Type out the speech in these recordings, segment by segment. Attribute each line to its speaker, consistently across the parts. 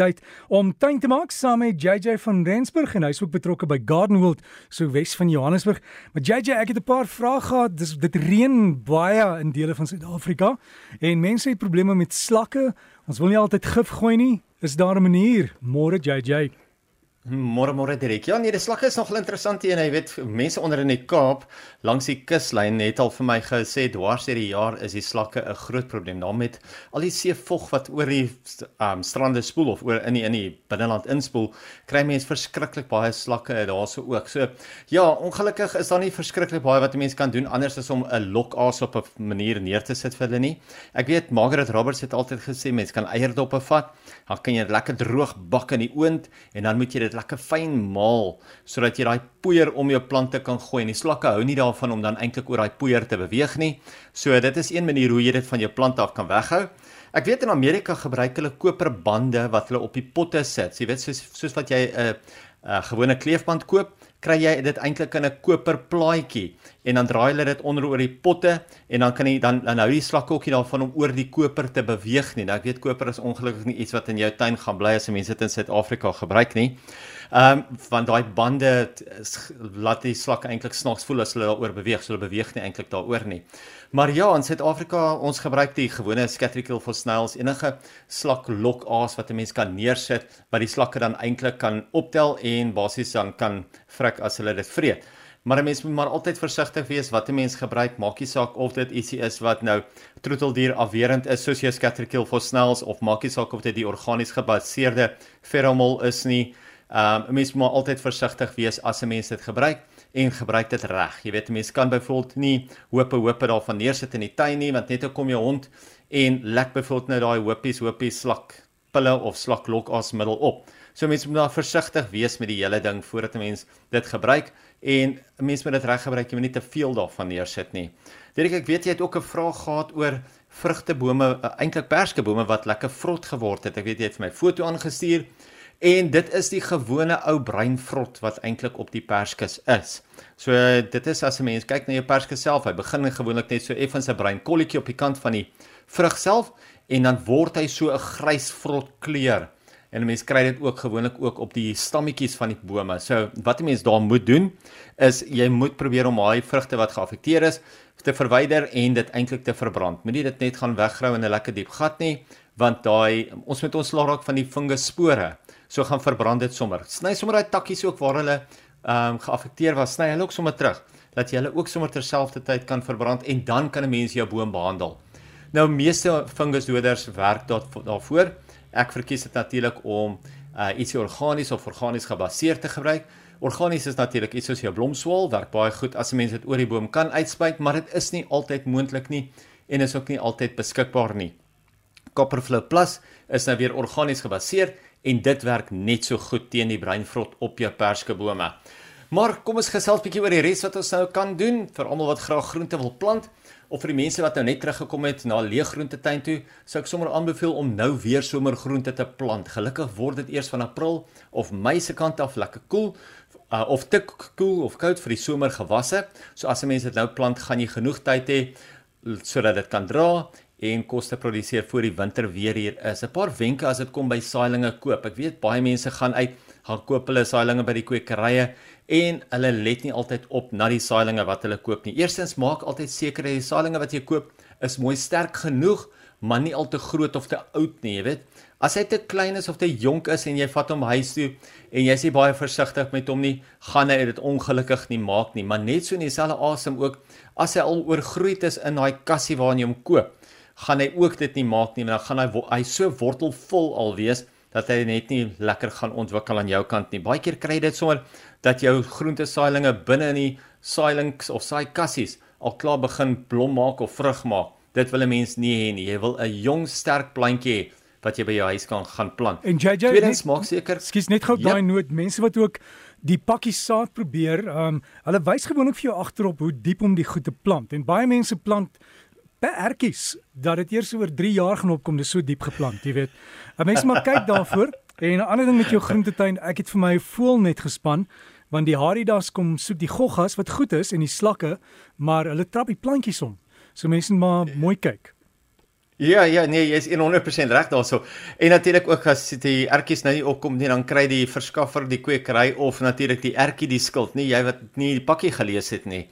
Speaker 1: tyd om tuin te maak saam met JJ van Rensburg en hy's ook betrokke by Gardenwold so Wes van Johannesburg. Maar JJ, ek het 'n paar vrae gehad. Dis dit reën baie in dele van Suid-Afrika en mense het probleme met slakke. Ons wil nie altyd gif gooi nie. Is daar 'n manier? Môre JJ.
Speaker 2: Môre môre direk. Ja, nee, die slag is nogal interessant hier en jy weet mense onder in die Kaap langs die kuslyn het al vir my gesê dwars deur die jaar is die slakke 'n groot probleem. Daar met al die seevog wat oor die um, strande spoel of oor in die in die binneland inspoel, kry mense verskriklik baie slakke daarso ook. So ja, ongelukkig is daar nie verskriklik baie wat 'n mens kan doen anders as om 'n lokaas op 'n manier neer te sit vir hulle nie. Ek weet Margaret Roberts het altyd gesê mense kan eierdoppe vat, dan kan jy lekker droog bak in die oond en dan moet jy dit lekker fyn maal sodat jy daai poeier om jou plante kan gooi. En die slakke hou nie daarvan om dan eintlik oor daai poeier te beweeg nie. So dit is een manier hoe jy dit van jou plante af kan weghou. Ek weet in Amerika gebruik hulle koperbande wat hulle op die potte sit. Jy weet soos soos wat jy 'n uh, uh, gewone kleefband koop, kry jy dit eintlik in 'n koperplaatjie en dan draai hulle dit onder oor die potte en dan kan jy dan dan hou die nie daarvan om oor die koper te beweeg nie. Nou ek weet koper is ongelukkig nie iets wat in jou tuin gaan bly as mense dit in Suid-Afrika gebruik nie. Ehm um, want daai bande laat die slakke eintlik snaaks voel as hulle daaroor beweeg, so hulle beweeg nie eintlik daaroor nie. Maar ja, in Suid-Afrika ons gebruik die gewone Scatrical for snails enige slak lok aas wat 'n mens kan neersit wat die slakke dan eintlik kan optel en basies dan kan vrek as hulle dit vreet. Maar 'n mens moet maar altyd versigtig wees wat 'n mens gebruik, maakie saak of dit ietsie is wat nou troeteldier afwerend is soos jou Scatrical for snails of maakie saak of dit die organies gebaseerde pheromone is nie. Ehm um, 'n mens moet altyd versigtig wees as 'n mens dit gebruik en gebruik dit reg. Jy weet 'n mens kan byvoorbeeld nie hoope hoope daarvan neersit in die tuin nie want net kom jou hond en lek byvoorbeeld nou daai hoopies hoopies slak pille of slak lok asmiddel op. So mense moet daar versigtig wees met die hele ding voordat 'n mens dit gebruik en 'n mens moet dit reg gebruik, jy moet nie te veel daarvan neersit nie. Dirk ek weet jy het ook 'n vraag gehad oor vrugtebome, uh, eintlik perskebome wat lekker vrot geword het. Ek weet jy het vir my foto aangestuur. En dit is die gewone ou breinvrot wat eintlik op die perskes is. So dit is as 'n mens kyk na jou perskes self, hy begin gewoonlik net so effens 'n bruin kolletjie op die kant van die vrug self en dan word hy so 'n grys vrot kleur. En 'n mens kry dit ook gewoonlik ook op die stammetjies van die bome. So wat 'n mens daar moet doen is jy moet probeer om daai vrugte wat geaffekteer is te verwyder en dit eintlik te verbrand. Moenie dit net gaan weggrou in 'n lekker diep gat nie, want daai ons moet ons raak van die fungus-spore so gaan verbrand dit sommer. Sny sommer daai takkies ook waar hulle ehm um, geaffekteer was, sny hulle ook sommer terug dat jy hulle ook sommer terselfdertyd kan verbrand en dan kan 'n mens jou boom behandel. Nou meeste fungusdoders werk daar daarvoor. Ek verkies dit natuurlik om uh, ietsie organies of organies gebaseer te gebruik. Organies is natuurlik iets soos jou blomswaal, werk baie goed as 'n mens dit oor die boom kan uitspuit, maar dit is nie altyd moontlik nie en is ook nie altyd beskikbaar nie. Copperflow Plus is nou weer organies gebaseer en dit werk net so goed teen die breinvrot op jou perskebome. Maar kom ons gesels bietjie oor die res wat ons nou kan doen vir almal wat graag groente wil plant of vir die mense wat nou net teruggekom het na 'n leë groentetuin toe, sou ek sommer aanbeveel om nou weer somergroente te plant. Gelukkig word dit eers van April of Mei se kant af lekker koel cool, uh, of te koel of koud vir die somergewasse. So as 'n mens dit nou plant, gaan jy genoeg tyd hê sodat dit kan dra en kos te produseer voor die winter weer hier is. 'n Paar wenke as dit kom by saailinge koop. Ek weet baie mense gaan uit, gaan koop hulle saailinge by die kwekerye en hulle let nie altyd op na die saailinge wat hulle koop nie. Eerstens maak altyd seker dat die saailinge wat jy koop is mooi sterk genoeg, maar nie al te groot of te oud nie, jy weet. As hy te klein is of te jonk is en jy vat hom huis toe en jy is nie baie versigtig met hom nie, gaan hy dit ongelukkig nie maak nie. Maar net so in dieselfde asem ook as hy al oorgroei is in daai kassie waarin jy hom koop gaan hy ook dit nie maak nie, maar dan gaan hy hy so wortelvol al wees dat hy net nie lekker gaan ontwikkel aan jou kant nie. Baie keer kry jy dit sommer dat jou groente saailinge binne in die saailings of saai kassies al klaar begin blom maak of vrug maak. Dit wil 'n mens nie hê nie. Jy wil 'n jong sterk plantjie hê wat jy by jou huis kan gaan plant.
Speaker 1: En JJ, tweedens maak seker. Skus net gou daai noot mense wat ook die pakkie saad probeer, ehm um, hulle wys gewoonlik vir jou agterop hoe diep om die goed te plant. En baie mense plant pertjies dat dit eers oor 3 jaar gaan opkom, dis so diep geplant, jy weet. 'n Mens maar kyk daarvoor. En 'n ander ding met jou groentetuin, ek het vir my voel net gespan want die haridas kom soek die goggas wat goed is en die slakke, maar hulle trap die plantjies om. So mense maar mooi kyk.
Speaker 2: Ja, ja, nee, jy is 100% reg daarso. En natuurlik ook as die ertjies nou nie opkom nie, dan kry die verskaffer die kwekery of natuurlik die ertjie die skuld, nie jy wat nie die pakkie gelees het nie.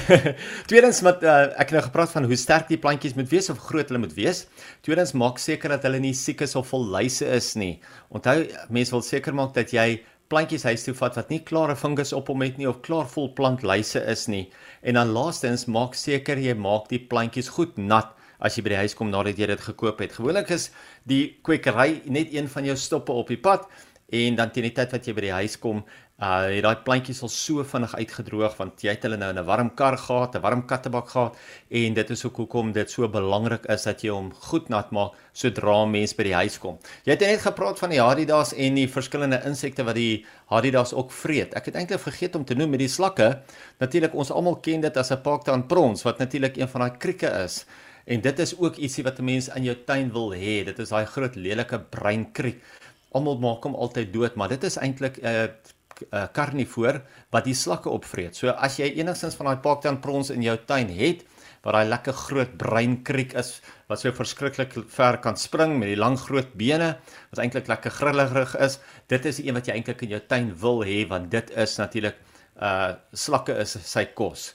Speaker 2: Tweedens met uh, ek het nou gepraat van hoe sterk die plantjies moet wees of groot hulle moet wees. Tweedens maak seker dat hulle nie siek is of vol luise is nie. Onthou, mense wil seker maak dat jy plantjies huis toe vat wat nie klare fungus op hom het nie of klaar vol plantluise is nie. En dan laastens maak seker jy maak die plantjies goed nat as jy by die huis kom nadat jy dit gekoop het. Gewoonlik is die kwekery net een van jou stoppe op die pad en dan teen die tyd wat jy by die huis kom, uh het daai plantjies al so vinnig uitgedroog want jy het hulle nou in 'n warm kar gehad, 'n warm kattebak gehad en dit is ook hoekom dit so belangrik is dat jy hom goed nat maak sodra mens by die huis kom. Jy het net gepraat van die hadidas en die verskillende insekte wat die hadidas ook vreet. Ek het eintlik vergeet om te noem met die slakke. Natuurlik ons almal ken dit as 'n paktaan prons wat natuurlik een van daai krieke is. En dit is ook ietsie wat 'n mens in jou tuin wil hê. Dit is daai groot lelike breinkriek. Almal maak hom altyd dood, maar dit is eintlik 'n uh, 'n uh, karnivoor wat die slakke opvreet. So as jy enigstens van daai pakdan prons in jou tuin het, waar daai lekker groot breinkriek is wat so verskriklik ver kan spring met die lang groot bene wat eintlik lekker grillig is, dit is die een wat jy eintlik in jou tuin wil hê want dit is natuurlik uh slakke is sy kos.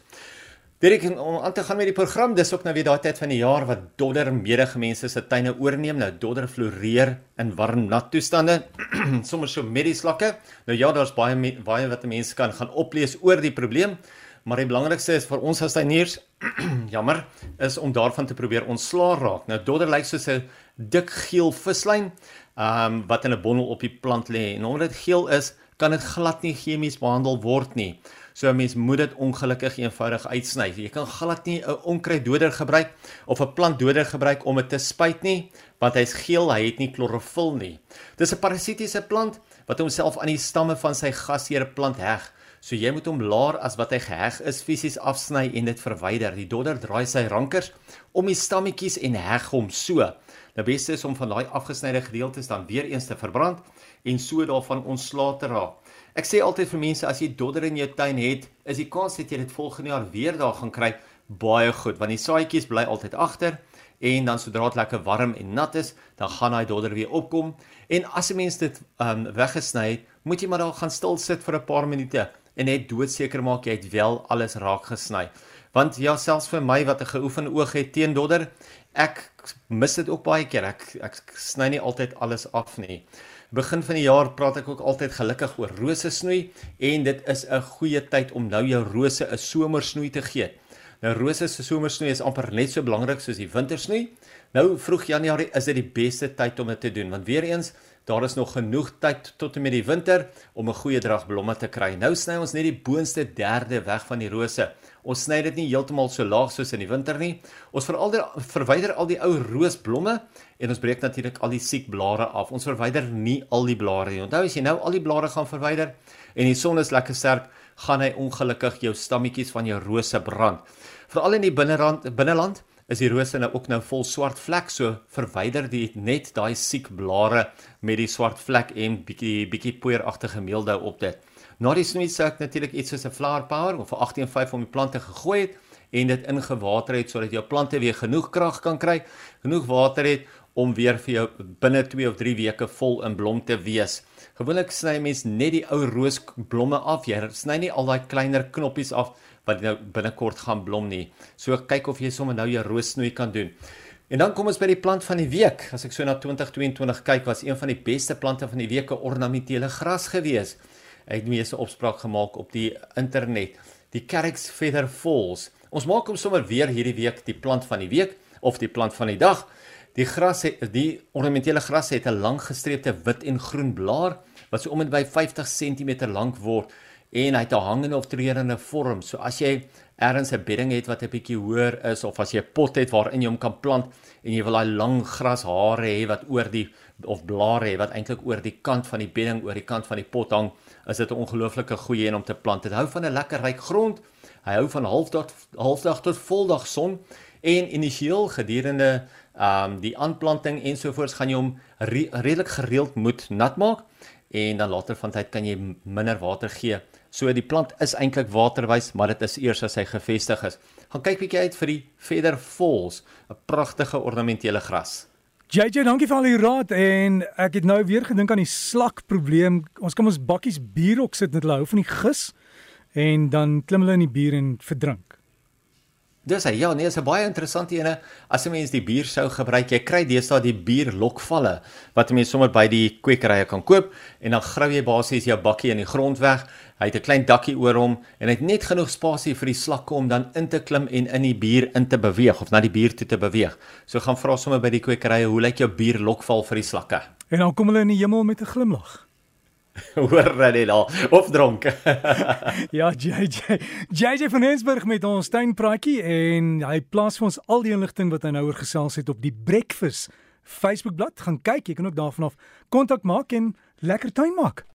Speaker 2: Dirk om aan te gaan met die program, dis ook nou weer daai tyd van die jaar wat dodder medegemense se tuine oorneem. Nou dodder floreer in warm nat toestande, sommer so met die slakke. Nou ja, daar's baie baie wat mense kan gaan oplees oor die probleem, maar die belangrikste is vir ons as tuiniers, jammer, is om daarvan te probeer ontslaa raak. Nou dodder lyk soos 'n dik geel vislyn, ehm um, wat in 'n bondel op die plant lê. En omdat dit geel is, kan dit glad nie chemies behandel word nie. So 'n mens moet dit ongelukkig eenvoudig uitsny. Jy kan glad nie 'n onkruiddoder gebruik of 'n plantdoder gebruik om dit te spuit nie, want hy's geel, hy het nie klorofil nie. Dis 'n parasitiese plant wat homself aan die stamme van sy gasheer plant heg. So jy moet hom laer as wat hy geheg is fisies afsny en dit verwyder. Die dodder draai sy rankers om die stammetjies en heg hom so. Die beste is om van daai afgesnyde gedeeltes dan weer eens te verbrand en so daarvan ontslae te raak. Ek sê altyd vir mense as jy dodder in jou tuin het, is die kans dat jy dit volgende jaar weer daar gaan kry baie goed want die saadjies bly altyd agter en dan sodra dit lekker warm en nat is, dan gaan daai dodder weer opkom en as 'n mens dit um weggesny het, moet jy maar daar gaan stil sit vir 'n paar minute en net doodseker maak jy het wel alles raak gesny. Want ja, selfs vir my wat 'n geoefende oog het teen dodder, ek mis dit ook baie keer. Ek ek sny nie altyd alles af nie. Begin van die jaar praat ek ook altyd gelukkig oor rose snoei en dit is 'n goeie tyd om nou jou rose 'n somersnoei te gee. Nou rose se somersnoei is amper net so belangrik soos die wintersnoei. Nou vroeg Januarie is dit die beste tyd om dit te doen want weer eens daar is nog genoeg tyd tot en met die winter om 'n goeie drag blomme te kry. Nou sny ons net die boonste derde weg van die rose. Ons sny dit nie heeltemal so laag soos in die winter nie. Ons veral verwyder al die ou roosblomme en ons breek natuurlik al die siek blare af. Ons verwyder nie al die blare nie. Onthou as jy nou al die blare gaan verwyder en die son is lekker sterk, gaan hy ongelukkig jou stammetjies van jou rose brand. Veral in die binnerand binneland is die rose nou ook nou vol swart vlek, so verwyder dit net daai siek blare met die swart vlek en bietjie bietjie poeieragtige meeldou op dit. Na die snoei sou ek natuurlik iets soos 'n flower power of 'n 18.5 om die plante gegooi het en dit ingewater het sodat jou plante weer genoeg krag kan kry, genoeg water het om weer vir jou binne 2 of 3 weke vol in blom te wees. Gewoonlik sny mens net die ou roosblomme af. Jy sny nie al daai kleiner knoppies af wat nou binnekort gaan blom nie. So kyk of jy sommer nou jou roossnoei kan doen. En dan kom ons by die plant van die week. As ek so na 2022 kyk, was een van die beste plante van die week 'n ornamentele gras geweest het meeste opspraak gemaak op die internet. Die Kerks Feather Falls. Ons maak hom sommer weer hierdie week die plant van die week of die plant van die dag. Die gras het die ornamentele gras het 'n lang gestreepte wit en groen blaar wat so om en by 50 cm lank word en hy het 'n hangende of treurende vorm. So as jy ergens 'n bedding het wat 'n bietjie hoër is of as jy 'n pot het waarin jy hom kan plant en jy wil daai lang grashare hê wat oor die of blare hê wat eintlik oor die kant van die bedding oor die kant van die pot hang, is dit 'n ongelooflike goeie een om te plant. Dit hou van 'n lekker ryk grond. Hy hou van halfdag halfdag tot voldag son en initieel gedurende ehm um, die aanplanting ensovoorts gaan jy hom re redelik gereeld moet nat maak en dan later van tyd kan jy minder water gee. So die plant is eintlik waterwys, maar dit is eers as hy gevestig is. gaan kyk bietjie uit vir die Feather Falls, 'n pragtige ornamentele gras.
Speaker 1: JJ, dankie vir al die raad en ek het nou weer gedink aan die slak probleem. Ons kan ons bakkies bier ook sit met hulle hou van die gis en dan klim hulle in die bier en verdrink.
Speaker 2: Dis hy. Ja, nee, is 'n baie interessante ene. As 'n mens die bier sou gebruik, jy kry deesdae die bierlokvalle wat 'n mens sommer by die kwekerye kan koop en dan grou jy basies jou bakkie in die grond weg. Hy het 'n klein dakkie oor hom en hy het net genoeg spasie vir die slakke om dan in te klim en in die bier in te beweeg of na die bier toe te beweeg. So gaan vra sommer by die kwekerye, hoe lyk jou bierlokval vir die slakke?
Speaker 1: En dan kom hulle in die hemel met 'n glimlag.
Speaker 2: Hoor net daar of dronk.
Speaker 1: ja, JJ. JJ van Hensberg met ons tuinpraatjie en hy plaas vir ons al die inligting wat hy nou oor gesels het op die Breakfast Facebookblad. Gaan kyk, jy kan ook daarvan af kontak maak en lekker tuin maak.